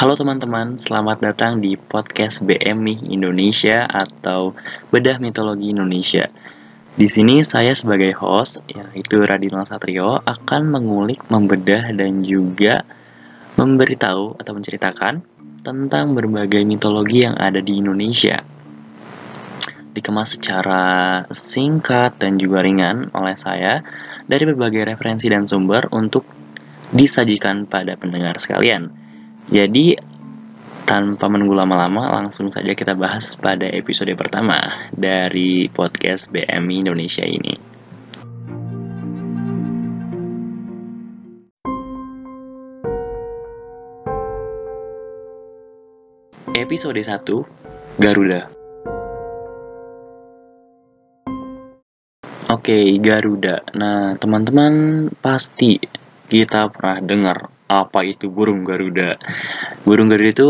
Halo teman-teman, selamat datang di podcast BMI Indonesia atau Bedah Mitologi Indonesia. Di sini saya sebagai host, yaitu Radinal Satrio, akan mengulik, membedah, dan juga memberitahu atau menceritakan tentang berbagai mitologi yang ada di Indonesia. Dikemas secara singkat dan juga ringan oleh saya dari berbagai referensi dan sumber untuk disajikan pada pendengar sekalian. Jadi, tanpa menunggu lama-lama, langsung saja kita bahas pada episode pertama dari podcast BMI Indonesia ini. Episode 1 Garuda Oke, Garuda. Nah, teman-teman pasti kita pernah dengar apa itu burung Garuda. Burung Garuda itu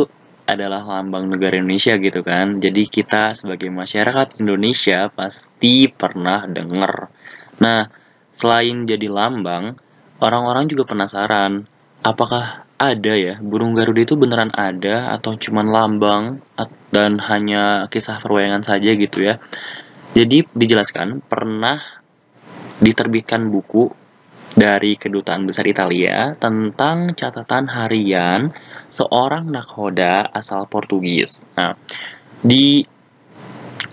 adalah lambang negara Indonesia gitu kan. Jadi kita sebagai masyarakat Indonesia pasti pernah dengar. Nah, selain jadi lambang, orang-orang juga penasaran apakah ada ya burung Garuda itu beneran ada atau cuman lambang dan hanya kisah perwayangan saja gitu ya. Jadi dijelaskan pernah diterbitkan buku dari Kedutaan Besar Italia tentang catatan harian seorang nakhoda asal Portugis. Nah, di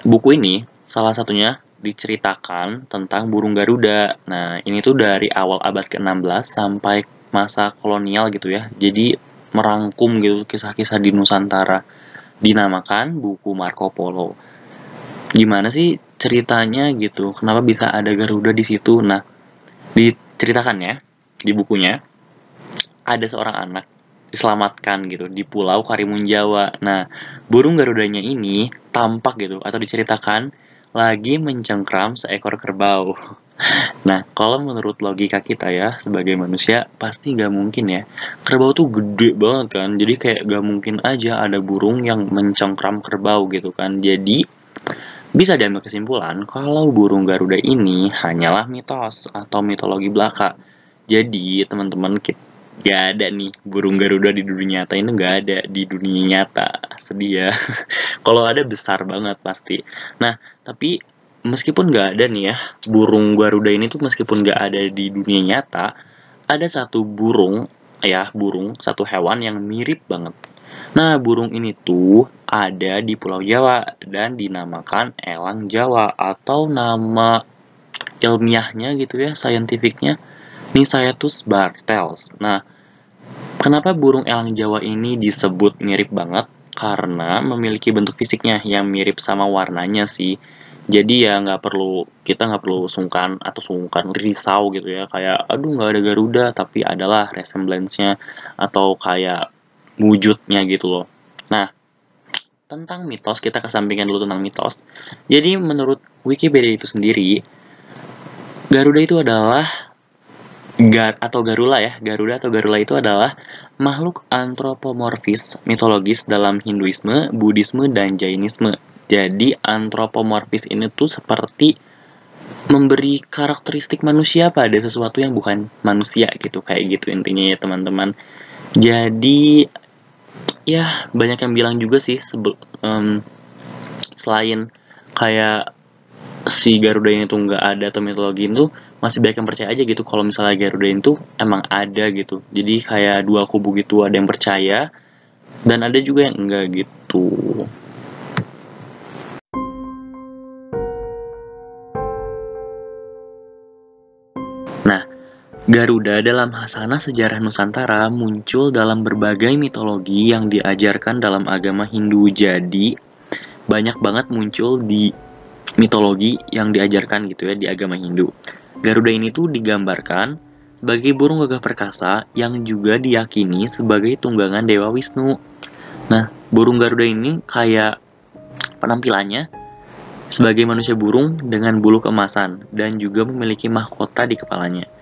buku ini salah satunya diceritakan tentang burung Garuda. Nah, ini tuh dari awal abad ke-16 sampai masa kolonial gitu ya. Jadi merangkum gitu kisah-kisah di Nusantara. Dinamakan buku Marco Polo. Gimana sih ceritanya gitu? Kenapa bisa ada Garuda di situ? Nah, di ceritakan ya di bukunya ada seorang anak diselamatkan gitu di Pulau Karimun Jawa. Nah, burung garudanya ini tampak gitu atau diceritakan lagi mencengkram seekor kerbau. Nah, kalau menurut logika kita ya sebagai manusia pasti nggak mungkin ya. Kerbau tuh gede banget kan, jadi kayak nggak mungkin aja ada burung yang mencengkram kerbau gitu kan. Jadi bisa diambil kesimpulan kalau burung Garuda ini hanyalah mitos atau mitologi belaka. Jadi teman-teman gak ada nih burung Garuda di dunia nyata ini gak ada di dunia nyata. Sedih ya. Kalau ada besar banget pasti. Nah tapi meskipun gak ada nih ya burung Garuda ini tuh meskipun gak ada di dunia nyata ada satu burung ya burung satu hewan yang mirip banget Nah, burung ini tuh ada di Pulau Jawa dan dinamakan elang Jawa atau nama ilmiahnya gitu ya, saintifiknya Nisaetus bartels. Nah, kenapa burung elang Jawa ini disebut mirip banget? Karena memiliki bentuk fisiknya yang mirip sama warnanya sih. Jadi ya nggak perlu kita nggak perlu sungkan atau sungkan risau gitu ya kayak aduh nggak ada Garuda tapi adalah resemblance-nya atau kayak wujudnya gitu loh. Nah, tentang mitos, kita kesampingkan dulu tentang mitos. Jadi menurut Wikipedia itu sendiri, Garuda itu adalah gar atau Garula ya. Garuda atau Garula itu adalah makhluk antropomorfis mitologis dalam Hinduisme, Buddhisme, dan Jainisme. Jadi antropomorfis ini tuh seperti memberi karakteristik manusia pada sesuatu yang bukan manusia gitu kayak gitu intinya ya teman-teman. Jadi ya banyak yang bilang juga sih sebel, um, selain kayak si Garuda ini tuh nggak ada atau mitologi itu masih banyak yang percaya aja gitu kalau misalnya Garuda itu emang ada gitu. Jadi kayak dua kubu gitu ada yang percaya dan ada juga yang enggak gitu Garuda dalam hasanah sejarah Nusantara muncul dalam berbagai mitologi yang diajarkan dalam agama Hindu. Jadi, banyak banget muncul di mitologi yang diajarkan gitu ya di agama Hindu. Garuda ini tuh digambarkan sebagai burung gagah perkasa yang juga diyakini sebagai tunggangan Dewa Wisnu. Nah, burung Garuda ini kayak penampilannya sebagai manusia burung dengan bulu keemasan dan juga memiliki mahkota di kepalanya.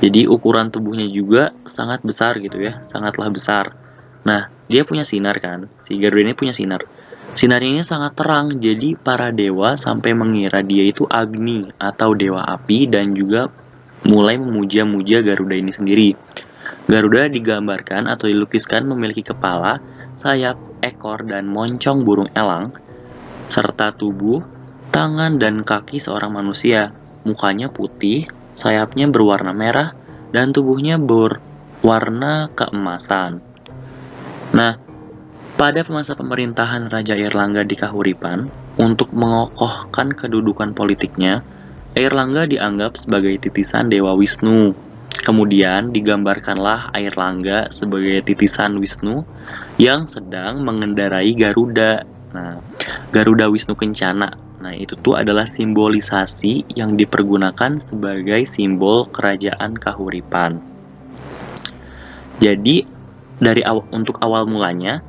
Jadi ukuran tubuhnya juga sangat besar gitu ya, sangatlah besar. Nah, dia punya sinar kan, si Garuda ini punya sinar. Sinarnya ini sangat terang, jadi para dewa sampai mengira dia itu Agni atau dewa api dan juga mulai memuja-muja Garuda ini sendiri. Garuda digambarkan atau dilukiskan memiliki kepala, sayap, ekor, dan moncong burung elang, serta tubuh, tangan, dan kaki seorang manusia. Mukanya putih, sayapnya berwarna merah, dan tubuhnya berwarna keemasan. Nah, pada masa pemerintahan Raja Airlangga di Kahuripan, untuk mengokohkan kedudukan politiknya, Airlangga dianggap sebagai titisan Dewa Wisnu Kemudian digambarkanlah air langga sebagai titisan Wisnu yang sedang mengendarai Garuda. Nah, Garuda Wisnu Kencana. Nah, itu tuh adalah simbolisasi yang dipergunakan sebagai simbol kerajaan Kahuripan. Jadi, dari aw untuk awal mulanya,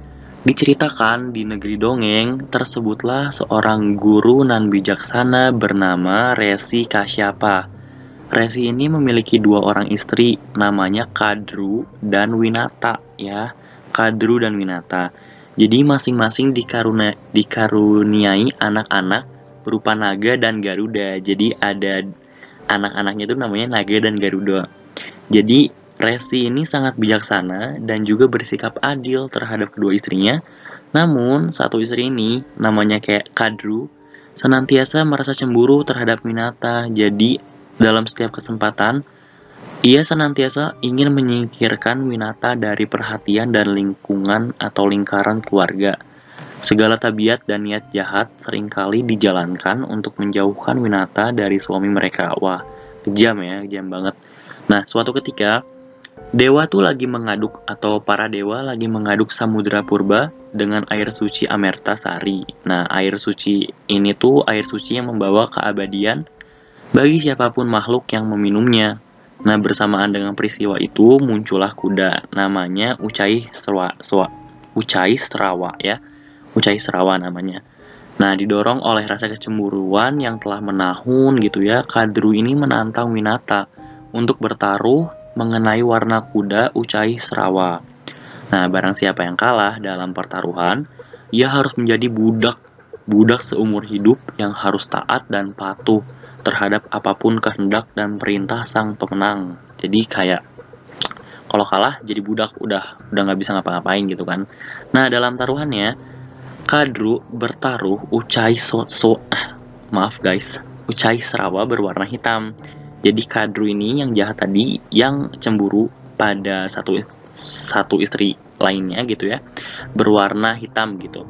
diceritakan di negeri dongeng tersebutlah seorang guru nan bijaksana bernama Resi Kasyapa Resi ini memiliki dua orang istri, namanya Kadru dan Winata ya. Kadru dan Winata. Jadi masing-masing dikaruna, dikaruniai anak-anak berupa naga dan garuda. Jadi ada anak-anaknya itu namanya naga dan garuda. Jadi Resi ini sangat bijaksana dan juga bersikap adil terhadap kedua istrinya. Namun, satu istri ini namanya kayak Kadru senantiasa merasa cemburu terhadap Winata. Jadi dalam setiap kesempatan, ia senantiasa ingin menyingkirkan Winata dari perhatian dan lingkungan atau lingkaran keluarga. Segala tabiat dan niat jahat sering kali dijalankan untuk menjauhkan Winata dari suami mereka. Wah, kejam ya, kejam banget. Nah, suatu ketika, Dewa tuh lagi mengaduk atau para dewa lagi mengaduk samudra purba dengan air suci Amerta Sari. Nah, air suci ini tuh air suci yang membawa keabadian bagi siapa pun makhluk yang meminumnya. Nah, bersamaan dengan peristiwa itu muncullah kuda, namanya Ucai Serawa, Swa, Ucai Serawa ya. Ucai Serawa namanya. Nah, didorong oleh rasa kecemburuan yang telah menahun gitu ya, Kadru ini menantang Winata untuk bertaruh mengenai warna kuda Ucai Serawa. Nah, barang siapa yang kalah dalam pertaruhan, ia harus menjadi budak, budak seumur hidup yang harus taat dan patuh terhadap apa pun kehendak dan perintah sang pemenang. Jadi kayak kalau kalah jadi budak udah udah nggak bisa ngapa-ngapain gitu kan. Nah dalam taruhannya Kadru bertaruh Ucai so, so ah, maaf guys Ucai Serawa berwarna hitam. Jadi Kadru ini yang jahat tadi yang cemburu pada satu satu istri lainnya gitu ya berwarna hitam gitu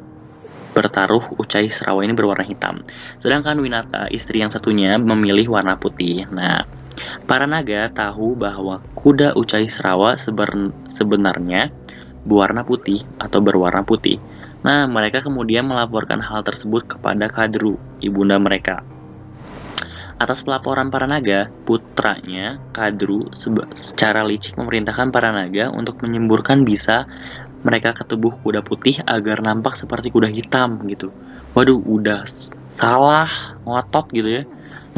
bertaruh Ucai Serawa ini berwarna hitam. Sedangkan Winata, istri yang satunya, memilih warna putih. Nah, para naga tahu bahwa kuda Ucai Serawa sebenarnya berwarna putih atau berwarna putih. Nah, mereka kemudian melaporkan hal tersebut kepada Kadru, ibunda mereka. Atas pelaporan para naga, putranya, Kadru, secara licik memerintahkan para naga untuk menyemburkan bisa mereka ke tubuh kuda putih agar nampak seperti kuda hitam gitu. Waduh, udah salah ngotot gitu ya.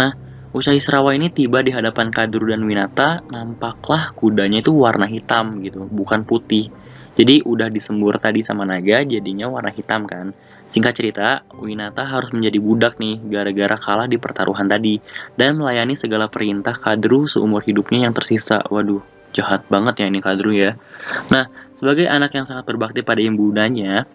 Nah, usai Serawa ini tiba di hadapan Kadru dan Winata, nampaklah kudanya itu warna hitam gitu, bukan putih. Jadi udah disembur tadi sama naga, jadinya warna hitam kan. Singkat cerita, Winata harus menjadi budak nih gara-gara kalah di pertaruhan tadi dan melayani segala perintah Kadru seumur hidupnya yang tersisa. Waduh, jahat banget ya ini Kadru ya. Nah, sebagai anak yang sangat berbakti pada ibundanya,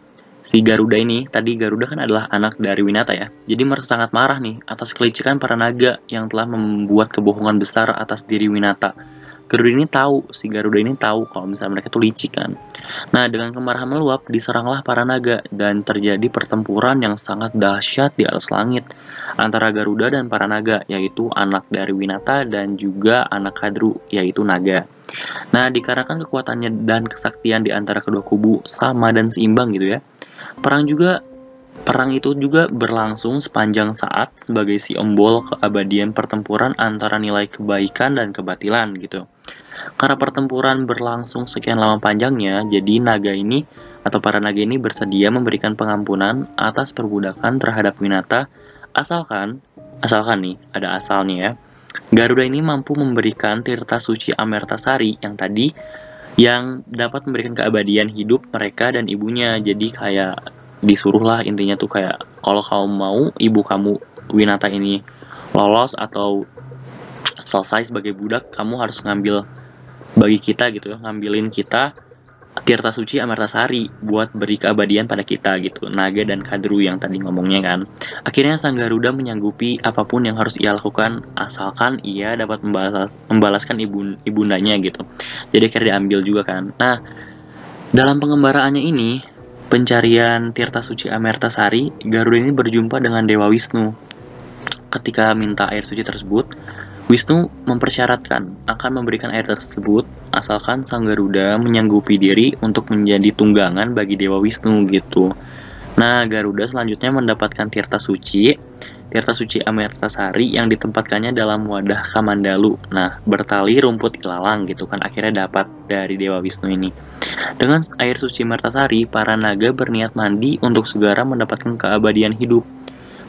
si Garuda ini, tadi Garuda kan adalah anak dari Winata ya. Jadi merasa sangat marah nih atas kelicikan para naga yang telah membuat kebohongan besar atas diri Winata. Garuda ini tahu, si Garuda ini tahu kalau misalnya mereka tuh licik kan. Nah, dengan kemarahan meluap, diseranglah para naga dan terjadi pertempuran yang sangat dahsyat di atas langit antara Garuda dan para naga, yaitu anak dari Winata dan juga anak Kadru, yaitu naga. Nah, dikarenakan kekuatannya dan kesaktian di antara kedua kubu sama dan seimbang gitu ya. Perang juga Perang itu juga berlangsung sepanjang saat sebagai ombol keabadian pertempuran antara nilai kebaikan dan kebatilan gitu. Karena pertempuran berlangsung sekian lama panjangnya, jadi naga ini atau para naga ini bersedia memberikan pengampunan atas perbudakan terhadap Winata asalkan asalkan nih ada asalnya ya. Garuda ini mampu memberikan tirta suci Amertasari yang tadi yang dapat memberikan keabadian hidup mereka dan ibunya. Jadi kayak disuruhlah intinya tuh kayak kalau kamu mau ibu kamu Winata ini lolos atau selesai sebagai budak, kamu harus ngambil bagi kita gitu ngambilin kita Tirta Suci Amartasari buat beri keabadian pada kita gitu. Naga dan Kadru yang tadi ngomongnya kan. Akhirnya Sang Garuda menyanggupi apa pun yang harus ia lakukan asalkan ia dapat membalas, membalaskan ibu ibundanya gitu. Jadi akhirnya diambil juga kan. Nah dalam pengembaraannya ini pencarian Tirta Suci Amartasari Garuda ini berjumpa dengan Dewa Wisnu ketika minta air suci tersebut Wisnu mempersyaratkan akan memberikan air tersebut asalkan Sang Garuda menyanggupi diri untuk menjadi tunggangan bagi Dewa Wisnu gitu. Nah, Garuda selanjutnya mendapatkan tirta suci, tirta suci Amertasari yang ditempatkannya dalam wadah Kamandalu. Nah, bertali rumput ilalang gitu kan akhirnya dapat dari Dewa Wisnu ini. Dengan air suci Amertasari, para naga berniat mandi untuk segera mendapatkan keabadian hidup.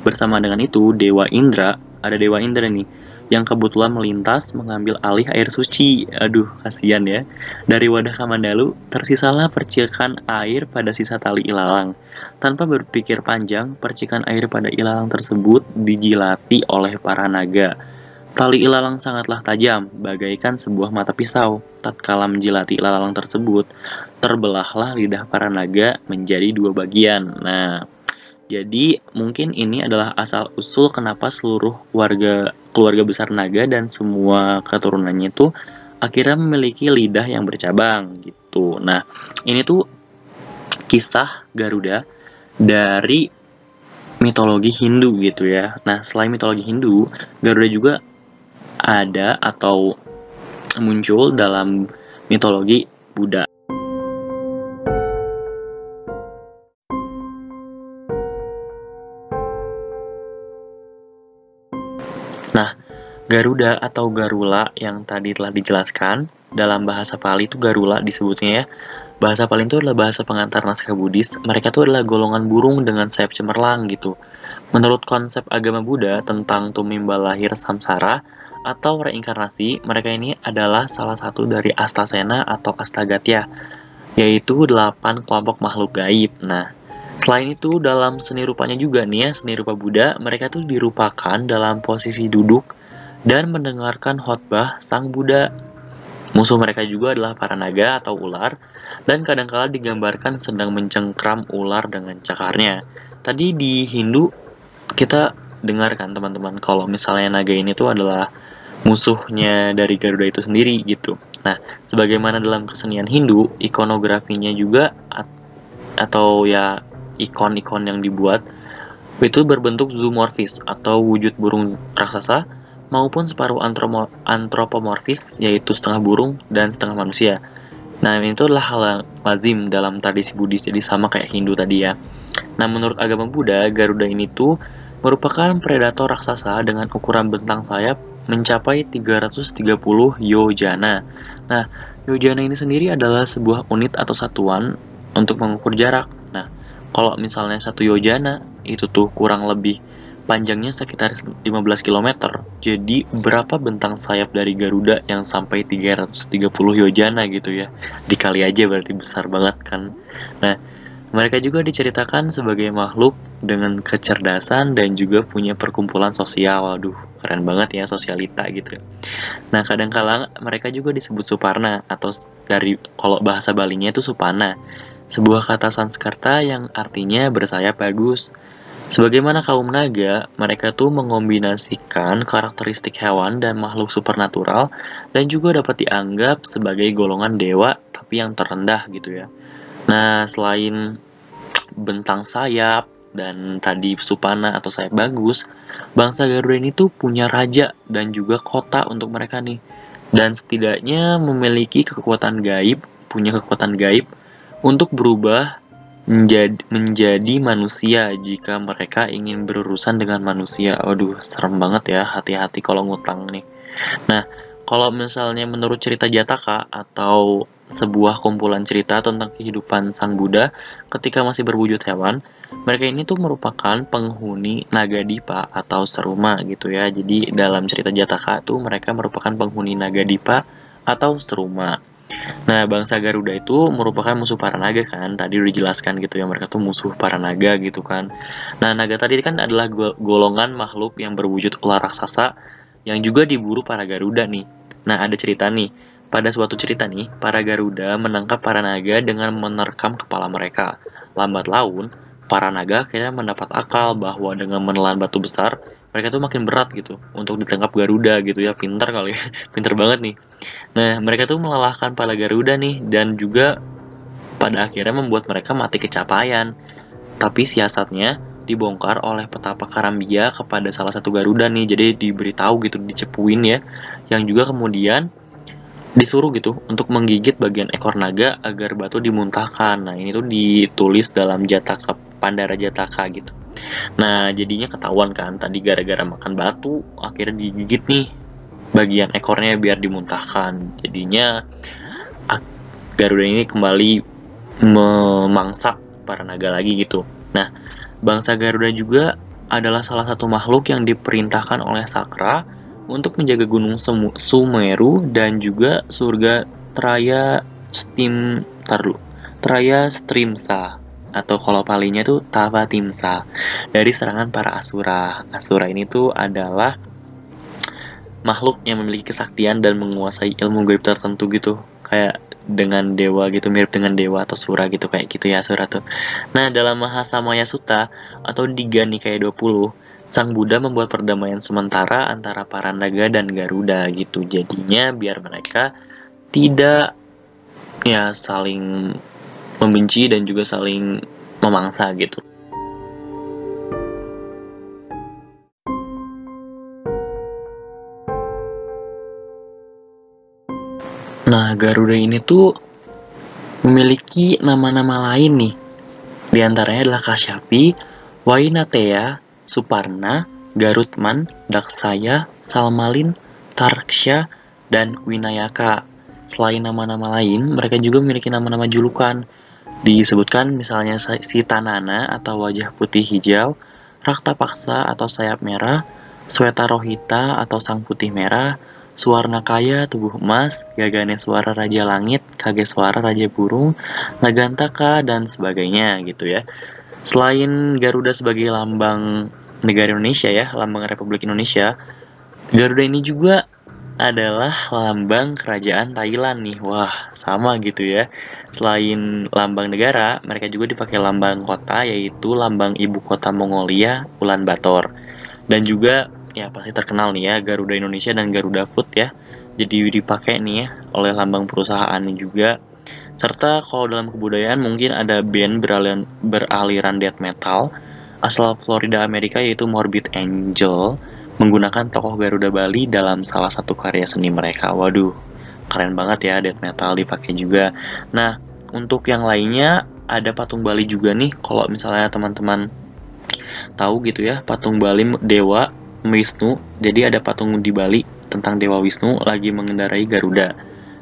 Bersama dengan itu, Dewa Indra, ada Dewa Indra nih, yang kebetulan melintas mengambil alih air suci. Aduh, kasihan ya. Dari wadah Kamandalu, tersisalah percikan air pada sisa tali ilalang. Tanpa berpikir panjang, percikan air pada ilalang tersebut dijilati oleh para naga. Tali ilalang sangatlah tajam, bagaikan sebuah mata pisau. Tatkala menjilati ilalang tersebut, terbelahlah lidah para naga menjadi dua bagian. Nah, jadi mungkin ini adalah asal usul kenapa seluruh warga keluarga besar naga dan semua keturunannya itu akhirnya memiliki lidah yang bercabang gitu. Nah, ini tuh kisah Garuda dari mitologi Hindu gitu ya. Nah, selain mitologi Hindu, Garuda juga ada atau muncul dalam mitologi Buddha. Garuda atau Garula yang tadi telah dijelaskan dalam bahasa Pali itu Garula disebutnya ya. Bahasa Pali itu adalah bahasa pengantar naskah Buddhis. Mereka itu adalah golongan burung dengan sayap cemerlang gitu. Menurut konsep agama Buddha tentang tumimba lahir samsara atau reinkarnasi, mereka ini adalah salah satu dari Astasena atau Astagatya, yaitu delapan kelompok makhluk gaib. Nah, Selain itu, dalam seni rupanya juga nih ya, seni rupa Buddha, mereka tuh dirupakan dalam posisi duduk dan mendengarkan khotbah Sang Buddha. Musuh mereka juga adalah para naga atau ular, dan kadangkala digambarkan sedang mencengkram ular dengan cakarnya. Tadi di Hindu, kita dengarkan teman-teman, kalau misalnya naga ini tuh adalah musuhnya dari Garuda itu sendiri gitu. Nah, sebagaimana dalam kesenian Hindu, ikonografinya juga atau ya ikon-ikon yang dibuat itu berbentuk zoomorphis atau wujud burung raksasa maupun separuh antropomorfis yaitu setengah burung dan setengah manusia. Nah, ini itu adalah hal yang lazim dalam tradisi Buddhis, jadi sama kayak Hindu tadi ya. Nah, menurut agama Buddha, Garuda ini tuh merupakan predator raksasa dengan ukuran bentang sayap mencapai 330 yojana. Nah, yojana ini sendiri adalah sebuah unit atau satuan untuk mengukur jarak. Nah, kalau misalnya satu yojana itu tuh kurang lebih panjangnya sekitar 15 km. Jadi berapa bentang sayap dari Garuda yang sampai 330 yojana gitu ya. Dikali aja berarti besar banget kan. Nah, mereka juga diceritakan sebagai makhluk dengan kecerdasan dan juga punya perkumpulan sosial. Waduh, keren banget ya sosialita gitu. Nah, kadang-kala mereka juga disebut Suparna atau dari kalau bahasa Balinya itu Supana sebuah kata Sanskerta yang artinya bersayap bagus. Sebagaimana kaum naga, mereka tuh mengombinasikan karakteristik hewan dan makhluk supernatural dan juga dapat dianggap sebagai golongan dewa tapi yang terendah gitu ya. Nah, selain bentang sayap dan tadi supana atau sayap bagus, bangsa Garuda ini tuh punya raja dan juga kota untuk mereka nih. Dan setidaknya memiliki kekuatan gaib, punya kekuatan gaib untuk berubah menjadi, menjadi manusia jika mereka ingin berurusan dengan manusia. Waduh, serem banget ya, hati-hati kalau ngutang nih. Nah, kalau misalnya menurut cerita Jataka atau sebuah kumpulan cerita tentang kehidupan Sang Buddha ketika masih berwujud hewan, mereka ini tuh merupakan penghuni Nagadipa atau Seruma gitu ya. Jadi dalam cerita Jataka tuh mereka merupakan penghuni Nagadipa atau Seruma. Nah, bangsa Garuda itu merupakan musuh para naga kan. Tadi udah dijelaskan gitu ya, mereka tuh musuh para naga gitu kan. Nah, naga tadi kan adalah golongan makhluk yang berwujud ular raksasa yang juga diburu para Garuda nih. Nah, ada cerita nih. pada suatu cerita nih, para Garuda menangkap para naga dengan menerkam kepala mereka. Lambat laun, para naga akhirnya mendapat akal bahwa dengan menelan batu besar, mereka tuh makin berat gitu untuk ditangkap Garuda gitu ya. Pinter kali ya, pinter banget nih. Nah, mereka tuh melelahkan para Garuda nih dan juga pada akhirnya membuat mereka mati kecapaian. Tapi siasatnya dibongkar oleh petapa Karambia kepada salah satu Garuda nih. Jadi diberitahu gitu, dicepuin ya. Yang juga kemudian disuruh gitu untuk menggigit bagian ekor naga agar batu dimuntahkan. Nah, ini tuh ditulis dalam Jataka Pandara Jataka gitu. Nah, jadinya ketahuan kan tadi gara-gara makan batu akhirnya digigit nih bagian ekornya biar dimuntahkan. Jadinya Garuda ini kembali memangsa para naga lagi gitu. Nah, bangsa Garuda juga adalah salah satu makhluk yang diperintahkan oleh Sakra untuk menjaga Gunung Sumeru dan juga surga Traya Steam taruh Traya Strimsa atau kalau palinya tuh Tavatimsa dari serangan para Asura. Asura ini tuh adalah makhluk yang memiliki kesaktian dan menguasai ilmu gaib tertentu gitu. Kayak dengan dewa gitu mirip dengan dewa atau sura gitu kayak gitu ya Asura tuh. Nah, dalam Mahasamaya Sutta atau Diga Nikaya 20 Sang Buddha membuat perdamaian sementara antara para naga dan Garuda gitu. Jadinya biar mereka tidak ya saling membenci dan juga saling memangsa gitu. Nah, Garuda ini tuh memiliki nama-nama lain nih. Di antaranya adalah Kasyapi, Wainatea, Suparna, Garutman, Daksaya, Salmalin, Tarksya, dan Winayaka. Selain nama-nama lain, mereka juga memiliki nama-nama julukan. Disebutkan misalnya Sitanana atau wajah putih hijau, Rakta Paksa atau sayap merah, Sweta Rohita atau sang putih merah, Suwarna Kaya tubuh emas, Gagane Suara Raja Langit, Kage Suara Raja Burung, Nagantaka, dan sebagainya gitu ya. Selain Garuda sebagai lambang negara Indonesia ya, lambang Republik Indonesia, Garuda ini juga adalah lambang kerajaan Thailand nih. Wah, sama gitu ya. Selain lambang negara, mereka juga dipakai lambang kota yaitu lambang ibu kota Mongolia, Ulaanbaatar. Dan juga ya pasti terkenal nih ya Garuda Indonesia dan Garuda Food ya. Jadi dipakai nih ya oleh lambang perusahaan juga serta kalau dalam kebudayaan mungkin ada band beraliran, beraliran death metal asal Florida Amerika yaitu Morbid Angel menggunakan tokoh Garuda Bali dalam salah satu karya seni mereka. Waduh, keren banget ya death metal dipakai juga. Nah, untuk yang lainnya ada patung Bali juga nih kalau misalnya teman-teman tahu gitu ya, patung Bali Dewa Wisnu. Jadi ada patung di Bali tentang Dewa Wisnu lagi mengendarai Garuda.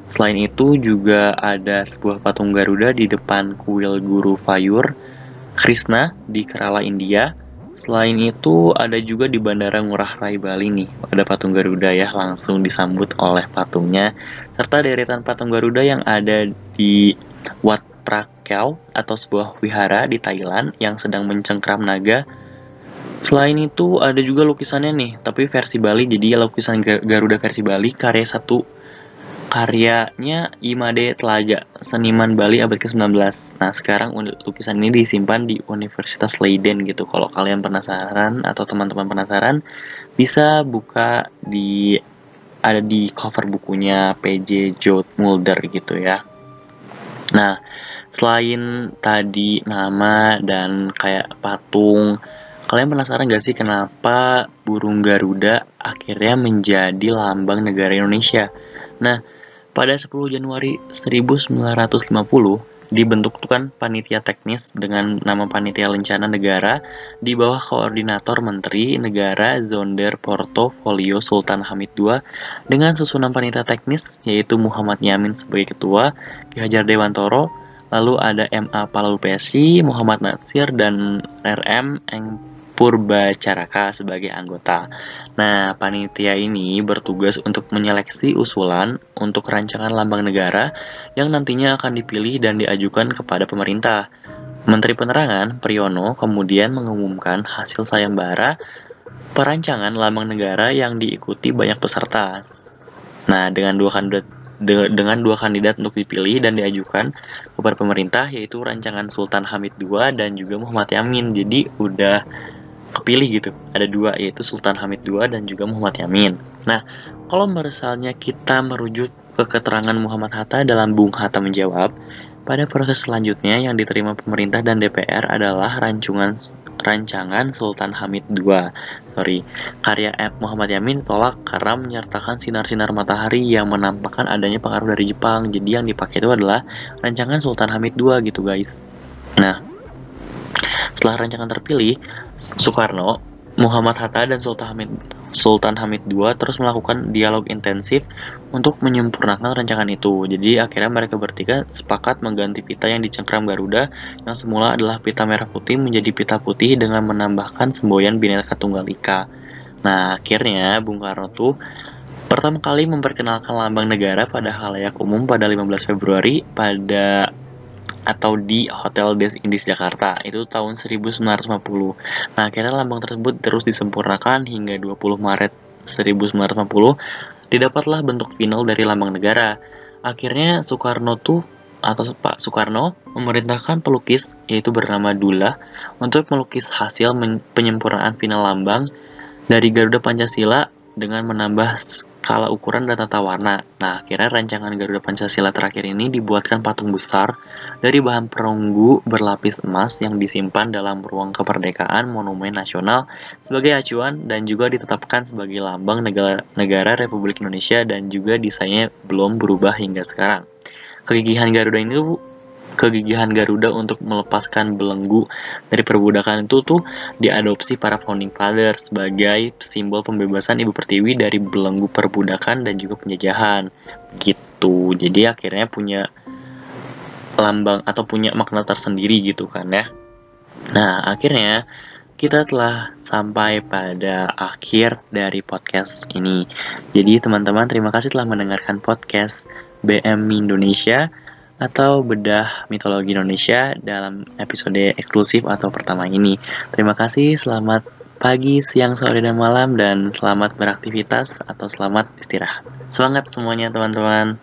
Selain itu juga ada sebuah patung Garuda di depan kuil Guru Fayur Krishna di Kerala, India. Selain itu ada juga di Bandara Ngurah Rai Bali nih, ada patung Garuda ya langsung disambut oleh patungnya serta deretan patung Garuda yang ada di Wat Prakyau atau sebuah wihara di Thailand yang sedang mencengkram naga. Selain itu ada juga lukisannya nih, tapi versi Bali jadi lukisan Garuda versi Bali karya satu karyanya Imade Telaga, seniman Bali abad ke-19. Nah, sekarang lukisan ini disimpan di Universitas Leiden gitu. Kalau kalian penasaran atau teman-teman penasaran, bisa buka di ada di cover bukunya PJ Jot Mulder gitu ya. Nah, selain tadi nama dan kayak patung, kalian penasaran gak sih kenapa burung Garuda akhirnya menjadi lambang negara Indonesia? Nah, pada 10 Januari 1950, dibentukkan panitia teknis dengan nama Panitia Lencana Negara di bawah Koordinator Menteri Negara Zonder Portofolio Sultan Hamid II dengan susunan panitia teknis yaitu Muhammad Yamin sebagai ketua, Ki Hajar Dewantoro, lalu ada MA Palupesi, Muhammad Natsir, dan RM Eng Purba Caraka sebagai anggota. Nah, panitia ini bertugas untuk menyeleksi usulan untuk rancangan lambang negara yang nantinya akan dipilih dan diajukan kepada pemerintah. Menteri Penerangan, Priyono, kemudian mengumumkan hasil sayembara perancangan lambang negara yang diikuti banyak peserta. Nah, dengan dua kandidat de dengan dua kandidat untuk dipilih dan diajukan kepada pemerintah yaitu rancangan Sultan Hamid II dan juga Muhammad Yamin. Jadi udah kepilih gitu. Ada dua yaitu Sultan Hamid II dan juga Muhammad Yamin. Nah, kalau misalnya kita merujuk ke keterangan Muhammad Hatta dalam Bung Hatta menjawab, pada proses selanjutnya yang diterima pemerintah dan DPR adalah rancangan rancangan Sultan Hamid II. Sorry, karya F. Muhammad Yamin tolak karena menyertakan sinar-sinar matahari yang menampakkan adanya pengaruh dari Jepang. Jadi yang dipakai itu adalah rancangan Sultan Hamid II gitu guys. Nah, setelah rancangan terpilih, Soekarno Muhammad Hatta dan Sultan Hamid Sultan Hamid II terus melakukan dialog intensif untuk menyempurnakan rancangan itu. Jadi akhirnya mereka bertiga sepakat mengganti pita yang dicengkram Garuda yang semula adalah pita merah putih menjadi pita putih dengan menambahkan semboyan Bhinneka Tunggal Ika. Nah, akhirnya Bung Karno tuh pertama kali memperkenalkan lambang negara pada halayak umum pada 15 Februari pada atau di Hotel Des Indies Jakarta itu tahun 1950. Nah, akhirnya lambang tersebut terus disempurnakan hingga 20 Maret 1950 didapatlah bentuk final dari lambang negara. Akhirnya Soekarno tuh atau Pak Soekarno memerintahkan pelukis yaitu bernama Dula untuk melukis hasil penyempurnaan final lambang dari Garuda Pancasila dengan menambah skala ukuran dan tata warna. Nah, akhirnya rancangan Garuda Pancasila terakhir ini dibuatkan patung besar dari bahan perunggu berlapis emas yang disimpan dalam ruang kemerdekaan Monumen Nasional sebagai acuan dan juga ditetapkan sebagai lambang negara, Republik Indonesia dan juga desainnya belum berubah hingga sekarang. Kegigihan Garuda ini kegigihan Garuda untuk melepaskan belenggu dari perbudakan itu tuh diadopsi para founding father sebagai simbol pembebasan Ibu Pertiwi dari belenggu perbudakan dan juga penjajahan. Gitu. Jadi akhirnya punya lambang atau punya makna tersendiri gitu kan ya. Nah, akhirnya kita telah sampai pada akhir dari podcast ini. Jadi teman-teman terima kasih telah mendengarkan podcast BM Indonesia atau bedah mitologi Indonesia dalam episode eksklusif atau pertama ini. Terima kasih, selamat pagi, siang, sore, dan malam, dan selamat beraktivitas atau selamat istirahat. Semangat semuanya teman-teman.